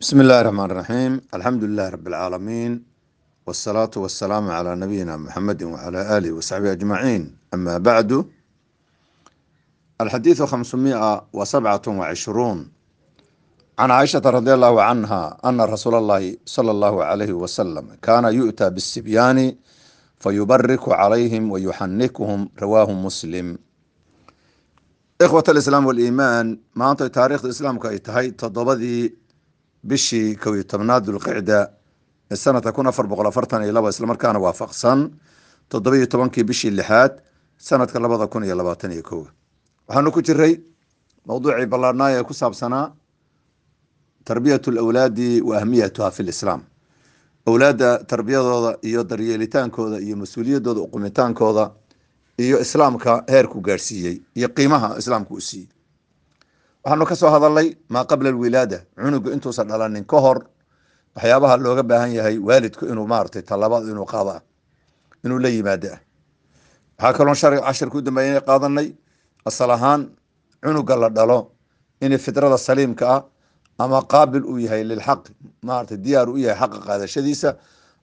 بسم الله الرحمن الرحيم الحمد لله رب العالمين والصلاة والسلام على نبينا محمد وعلى آله وصحبه أجمعين أما بعد الحديث خمسمائة وسبعة وعشرون عن عائشة رضي الله عنها أن رسول الله صلى الله عليه وسلم كان يؤتى بالسبيان فيبرك عليهم ويحنكهم رواه مسلم إخوة الإسلام والإيمان ما أنت تاريخ الإسلام كي تهي تضبذي bishii kow iyo tobnaad dulqicda sanadka kun afar boqol afartan iyo laba islamarkaana waafaqsan toddoba iyo tobankii bishii lixaad sanadka labada kun iyo labaatan iyo kowa waxaanu ku jiray mowduucii ballaarnaaya ee ku saabsanaa tarbiyat lawlaadi wa ahmiyatuha fi lislaam awlaadda tarbiyadooda iyo daryeelitaankooda iyo mas'uuliyadooda uqumitaankooda iyo islaamka heerku gaadhsiiyey iyo qiimaha islaamka u siiyey waxaanu ka soo hadalnay maa qabla alwilaada cunuga intuusan dhalanin ka hor waxyaabaha looga baahan yahay waalidku inuu maaragtay talabaad inuu qaado ah inuu la yimaado ah waxaa kaloo shar cashirka u dambeeya qaadanay asal ahaan cunuga la dhalo in fidrada saliimka ah ama qaabil uu yahay lilxaq maaragtay diyaar u yahay xaqa qaadashadiisa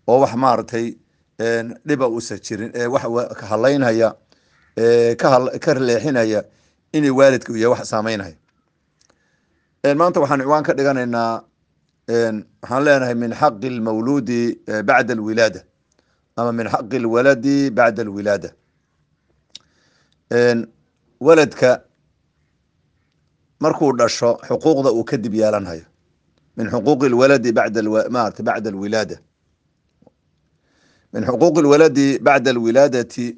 oo wax maaragtay dhiba uusan jirin ee wax halaynhaya ka leexinaya inay waalidka u wax saameynhaya maanta waxaan ciwaan ka dhiganaynaa waxaan leenahay min xaqi lmawluudi bacda alwilaada. Ama min xaqi lwaladi bacda alwilaada. Waladka markuu dhasho xuquuqda uu kadib yeelanhayo. Min xuquuqi lwaladi bacda maarata bacda alwilaada. Min xuquuqi lwaladi bacda alwilaadati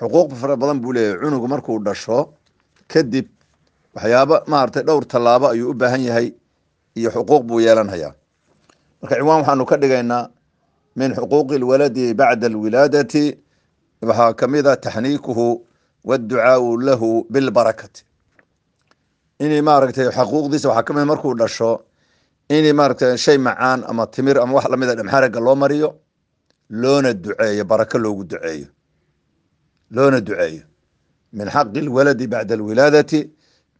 xuquuq fara badan buu leeyahay. Cunugu markuu dhasho kadib waxyaaba maaragtay dhowr tallaabo ayuu u baahan yahay iyo xuquuq buu yeelanhayaa marka ciwaan waxaanu ka dhigaynaa min xuquuqi lwaladi bacda alwilaadati waxaa ka mid a taxniikuhu waadducaau lahu bilbarakati inay maaragtay xuquuqdiisa waxaa ka mid markuu dhasho inay maaragtay shay macaan ama timir ama wax la mid a dhamxaraga loo mariyo loona duceeyo barako loogu duceeyo. Loona duceeyo. Min xaqi lwaladi bacda alwilaadati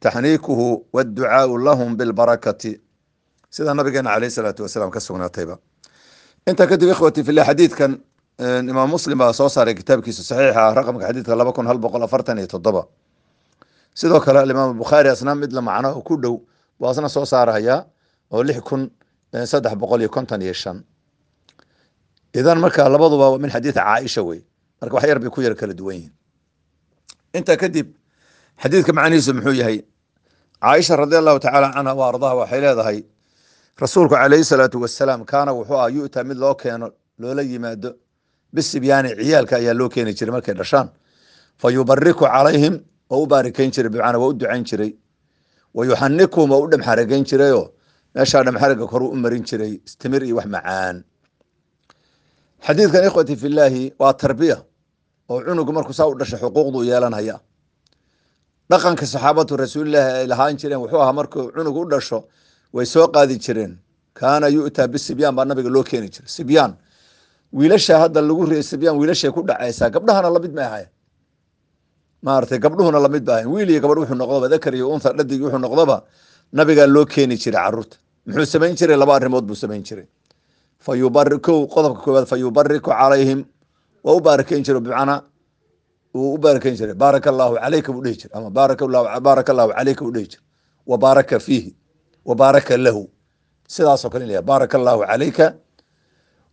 taxniikuhu wاdducaau lahum bilbarakati. Sida nabigeena aleyh salaatu wasalaam ka sugnaatayba intaa kadib ikhwati filah xadiidkan imaam muslim baa soo saaray kitaabkiisa saxiixa raqamka xadiidka laba kun hal boqol afartan iyo toddoba. Sidoo kale alimaam bukhaari asna mid la macno ku dhow buu asna soo saarhayaa oo lix kun saddex boqol iyo konton iyo shan. Idan marka labaduba min xadiid caaisha wey. Marka wax yar bay ku yar kala duwan yihiin intaa kadib xadiidka macnihiisu muxuu yahay caaisha radi allahu tacaala canha wa ardaha waxay leedahay rasuulku calayhi salaatu wasalaam kaana wuxuu ah yu'ta mid loo keeno loola yimaado bisibyaani ciyaalka ayaa loo keeni jiray markay dhashaan. Fa yubariku calayhim oo u baarikeyn jiray bimacnaa waa u ducayn jiray. Wa oo u dhamxarageyn jirayoo meeshaa dhamxaraga koru u marin jiray istimir iyo wax macaan. Xadiidkan ikhwati filaahi waa tarbiya oo cunugu markuu saa u dhashay xuquuqduu yeelanhaya dhaqanka saxaabatu rasuulilaahi ay lahaan jireen wuxuu ahaa markuu cunug u dhasho way soo qaadi jireen. Kaana yu'taa bisibyaan baa nabiga loo keeni jiray. Sibyaan. Wiilasha hadda lagu riya sibyaan wiilashay ku dhacaysaa gabdhahana la mid ma ahayn maaratay gabdhuhuna la mid ba ahayn wiil iyo gabadh wuxuu noqdoba dakar iyo untha dhadig wuxuu noqdoba nabigaa loo keeni jiray carruurta. Muxuu samayn jiray laba arrimood buu samayn jiray. Fa qodobka koowaad fa yubariku calayhim waa u baarikeyn jiray bimacnaa u baarakeyn jiray. Baaraka allahu calayka buu dhihi jiray. Ama baaraka allahu calayka buu dhihi jiray. Wa baaraka fiihi. Wa baaraka lahu. Sidaasoo kale in baaraka allahu calayka.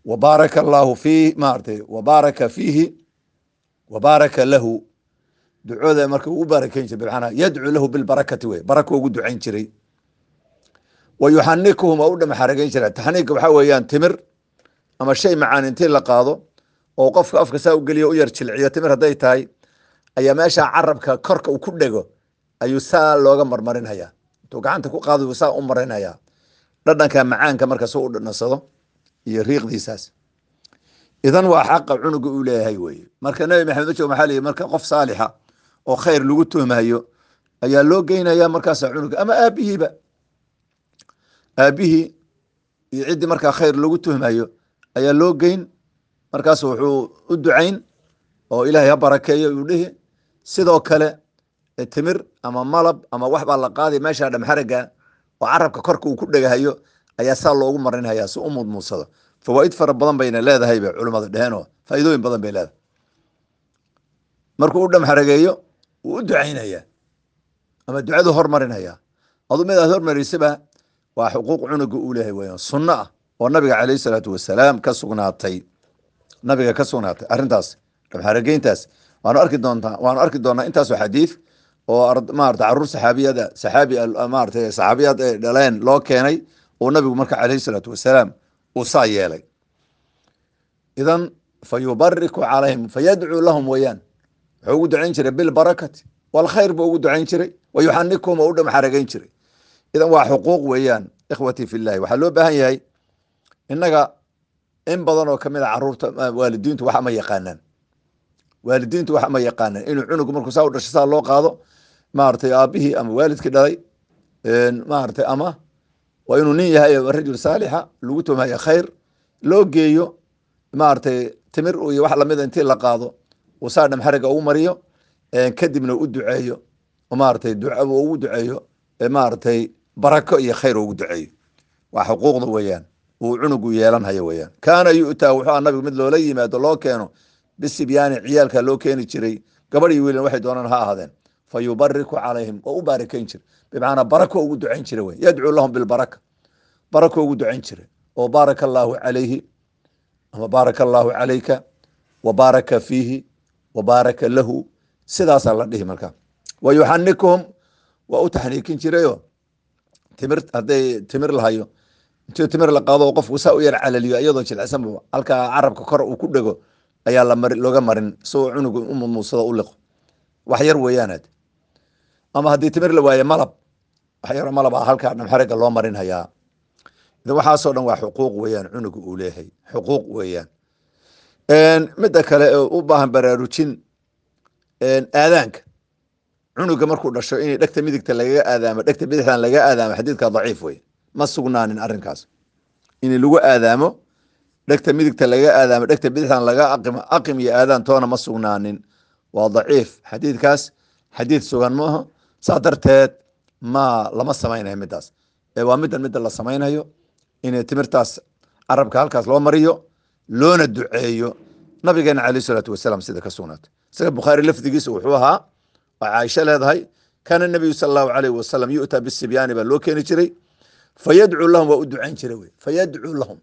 Wa baaraka allahu fii maaratay wa baaraka fiihi. Wa baaraka lahu. Ducooda marka uu baarakeyn jiray bimacnaa yadcu lahu bilbarakati wey baraka ugu ducayn jiray. Wa yuxanikuhum waa u dhamaxarageyn jiray. Taxniigka waxaa weeyaan timir ama shay macaan intii la qaado oo qofka afka saa u geliyo u yar jilciyo timir hadday tahay ayaa meesha carabka korka uu ku dhego ayuu saa looga marmarinhayaa. Intuu gacanta ku qaado saa u marinhayaa dhadhanka macaanka marka si u dhanansado iyo riiqdiisaas. Idan waa xaqa cunuga uu leeyahay weye marka nabi maxamed majo maxaa liyi marka qof saalixa oo khayr lagu tuhmayo ayaa loo geynaya markaasa cunuga. Ama aabihiiba aabihii iyo ciddii markaa khayr lagu tuhmayo ayaa loo geyn markaas wuxuu u ducayn oo ilaahay ha barakeeyo uu dhihi. Sidoo kale timir ama malab ama wax baa la qaaday meesha dhamxaraga oo carabka korka uu ku dhegahayo ayaa saa loogu marinhayaa si u mudmuudsado fawaaid fara badan bayna leedahay bay culimmadu dheheenoo faa'iidooyin badan bay leedahay. Markuu u dhamxarageeyo wuu u ducaynayaa ama ducadu hormarinhayaa adu mid hormarisaba waa xuquuq cunuga uu leeyahay weyan sunno ah oo nabiga calayhi salaatu wasalaam ka sugnaatay nabiga ka sugnaatay arrintaas dhamxarageyntaas waanu arki doontaa waanu arki doonaa intaasoo xadiid oo maarata carruur saxaabiyada saxaabi maarata saxaabiyad ay dhaleen loo keenay oo nabigu marka calayhi salaatu wasalaam uu saa yeelay. Idan fa yubariku calayhim fayadcuu lahum weeyaan. Wuxuu ugu ducayn jiray bilbarakati walkhayr buu ugu ducayn jiray wa yuxanikuhum oo u dhamxarageyn jiray. Idan waa xuquuq weeyaan ikhwatii fillahi. Waxaa loo baahan yahay innaga in badan oo ka mid a carruurta waalidiintu wax ma yaqaanaan. Waalidiintu wax ma yaqaanaan. Inuu cunugu markuu saa u dhasho saa loo qaado maaragtay aabihii ama waalidkii dhalay maaragtay ama waa inuu nin yahay rajul saalixa lagu tuhmaya khayr loo geeyo maaragtay timir iyo wax lamida intii la qaado uu saa dhamxariga ugu mariyo kadibna u duceeyo maaragtay duca ugu duceeyo maaragtay barako iyo khayr ugu duceeyo. Waa xuquuqda weeyaan uu cunugu yeelanhayo weeyaan. Kaana yu'taa wuxuu nabigu mid loola yimaado loo keeno bisibyaani ciyaalka loo keeni jiray gabadh iyo wiilin waxay doonaan ha ahaadeen. Fa yubariku calayhim oo u baarikayn jira. Bimacnaa barako ugu ducayn jira wey yadcuu lahum bilbaraka. Barako ugu ducayn jira. Oo baaraka allaahu calayhi ama baaraka allaahu calayka wa baaraka fiihi wa baaraka lahu. Sidaasaa la dhihi marka wa waa u taxniikin jirayo timir hadday timir lahayo intii timir la qaado qofku saa u yar calaliyo iyadoo jilcisan halkaa carabka kor uu ku dhego ayaa looga marin isagoo cunugu u mudmuudsado u liqo. Wax yar weeyaanad. Ama haddii timir la waaye malab wax yaro malab a halkaa dhamxariga loo marin hayaa. Idan waxaasoo dhan waa xuquuq weeyaan cunuga uu leeyahay xuquuq weeyaan. Midda kale u baahan baraarujin aadaanka. Cunuga markuu dhasho in dhegta midigta lagaga aadaamo dhegta bidixdan laga aadaamo xadiidka daciif wey ma sugnaanin arrinkaas. In lagu aadaamo dhegta midigta laga aadaamo dhegta bidixdan laga aqimo aqim iyo aadaan toona ma sugnaanin. Waa daciif. Xadiidkaas xadiid sugan maaha saa darteed ma lama samaynayo midaas waa middan midda la samaynayo. In timirtaas carabka halkaas loo mariyo loona duceeyo. Nabigeena caleyh salaatu wasalaam sida ka sugnaatay isaga bukhaari lafdigiisa wuxuu ahaa oo caaisha leedahay kaana nabiyu sala allahu alayh wasalam yu'taa bisibyaani baa loo keeni jiray fayadcuu lahum waa u ducayn jiray wey fayadcuu lahum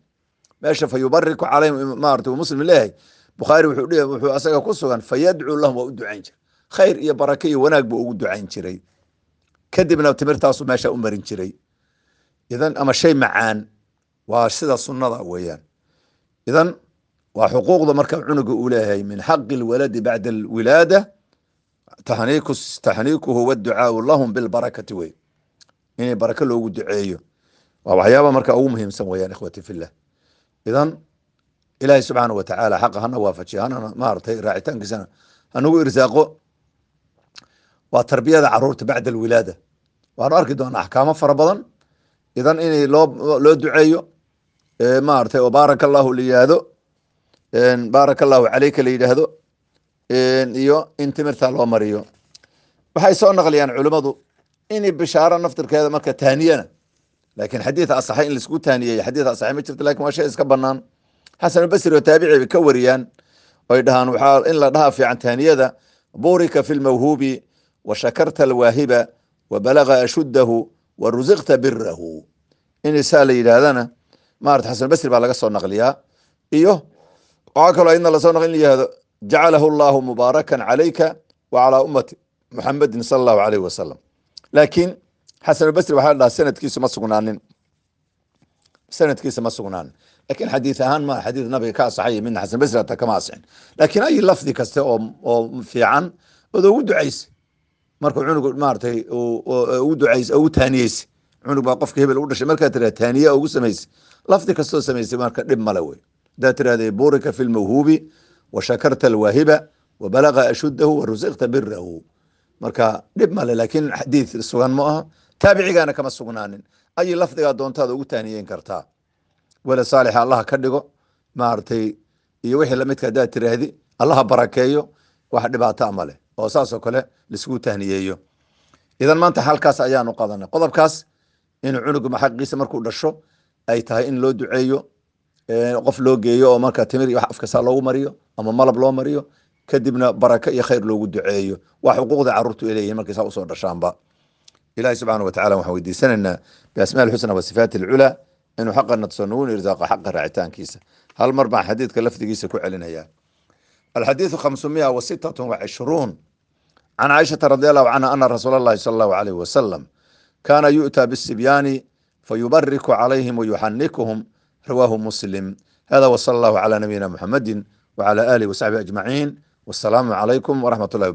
meesha fa yubariku calayhim maarata uu muslim leeyahay bukhaari wuxuu asaga ku sugan fayadcuu lahum waa u ducayn jiray khayr iyo barake iyo wanaag buu ugu ducayn jiray kadibna timirtaasu meesha u marin jiray idan ama shay macaan waa sida sunnada weeyaan idan waa xuquuqda marka cunuga uu leeyahay min xaqi اlwaladi bacda alwilaada taxniikuhu wاducaau lahum bilbarakati wey inay barake loogu duceeyo waa waxyaaba marka ugu muhiimsan weyaan ikhwati filah idan ilaahay subxaana wa tacaala xaqa hana waafajiyo hana maaratay raacitaankiisana hanagu irsaaqo. Waa tarbiyada carruurta bacda alwilaada. Waanu arki doonaa axkaamo fara badan. Idan inay loo loo duceeyo maaratay oo baaraka allahu la yihahdo baaraka allahu caleyka la yidhaahdo. Iyo in timirta loo mariyo. Waxay soo naqliyaan culimmadu in bishaaro naftirkeeda marka taaniyana laakiin xadiid asaxay in la isku taaniyeeyo xadiid asaxay ma jirto laakiin waa shay iska banaan xasanulbasri oo taabici bay ka wariyaan oy dhahaan waxaa in la dhaha fiican taaniyada burika fi lmawhubi wa shakarta alwaahiba wa balaga ashuddahu wa rusiqta birahu in saa la yidhaahdana maarata xasanulbasri baa laga soo naqliyaa iyo waxaa kaloo idna la soo naqli in yihahdo jacalahu allahu mubaarakan calayka wa calaa ummati muxamedin sala allahu alayh wasalam laakiin xasanulbasri waxaa la dhaha sanadkiisu ma sugnaanin sanadkiisa ma sugnaanin laakiin xadiid ahaan ma xadiid nabiga ka asaxay midna xasanbasri hata kama asixin laakiin ay lafdi kaste oo oo fiican ood ugu ducaysa markuu cunug maaratay ugu ducays ugu taaniyeysa cunug baa qofka hebel u dhashay markaa tira taaniya ugu samaysa lafdi kastoo samaysay marka dhib male wey hadaa tirahda burika fi lmawhubi wa shakarta alwaahiba wa balaga ashuddahu wa rusiqta birahu marka dhib male laakiin xadiid sugan ma aha taabicigaana kama sugnaanin. Ay lafdigaa doontaada ugu taaniyeyn kartaa. Wele saalixa allaha ka dhigo maaragtay iyo wixii lamidka haddaad tiraahdi allaha barakeeyo wax dhibaata ma leh oo saasoo kale laiskugu tahniyeeyo. Idan maanta halkaas ayaanu qadanay qodobkaas inuu cunuga xaqiisa markuu dhasho ay tahay in loo duceeyo qof loo geeyo oo marka timir iyo wax afkasaa loogu mariyo ama malab loo mariyo kadibna baraka iyo khayr loogu duceeyo. Waa xuquuqda caruurtu ay leeyihiin markay saa u soo dhashaanba ilahi subxaana wa tacala waxaan weydiisanaynaa biasmaa alxusna wa sifaati alculaa inuu xaqana tuso nagu irsaaqa xaqa raacitaankiisa hal mar baan xadiidka lafdigiisa ku celinaya alxadiidu khamsumiya wa sitatun wa cishruun can caaishata radi allahu canha ana rasuula allahi sala allahu alayh wasalam kaana yu'taa bisibyaani fayubariku calayhim wayuxanikuhum rawaahu muslim hada wsala allahu cala nabiyina muxamadi wcala alihi wasaxbihi ajmaciin wasalaamu calaykum waraxmat ullahi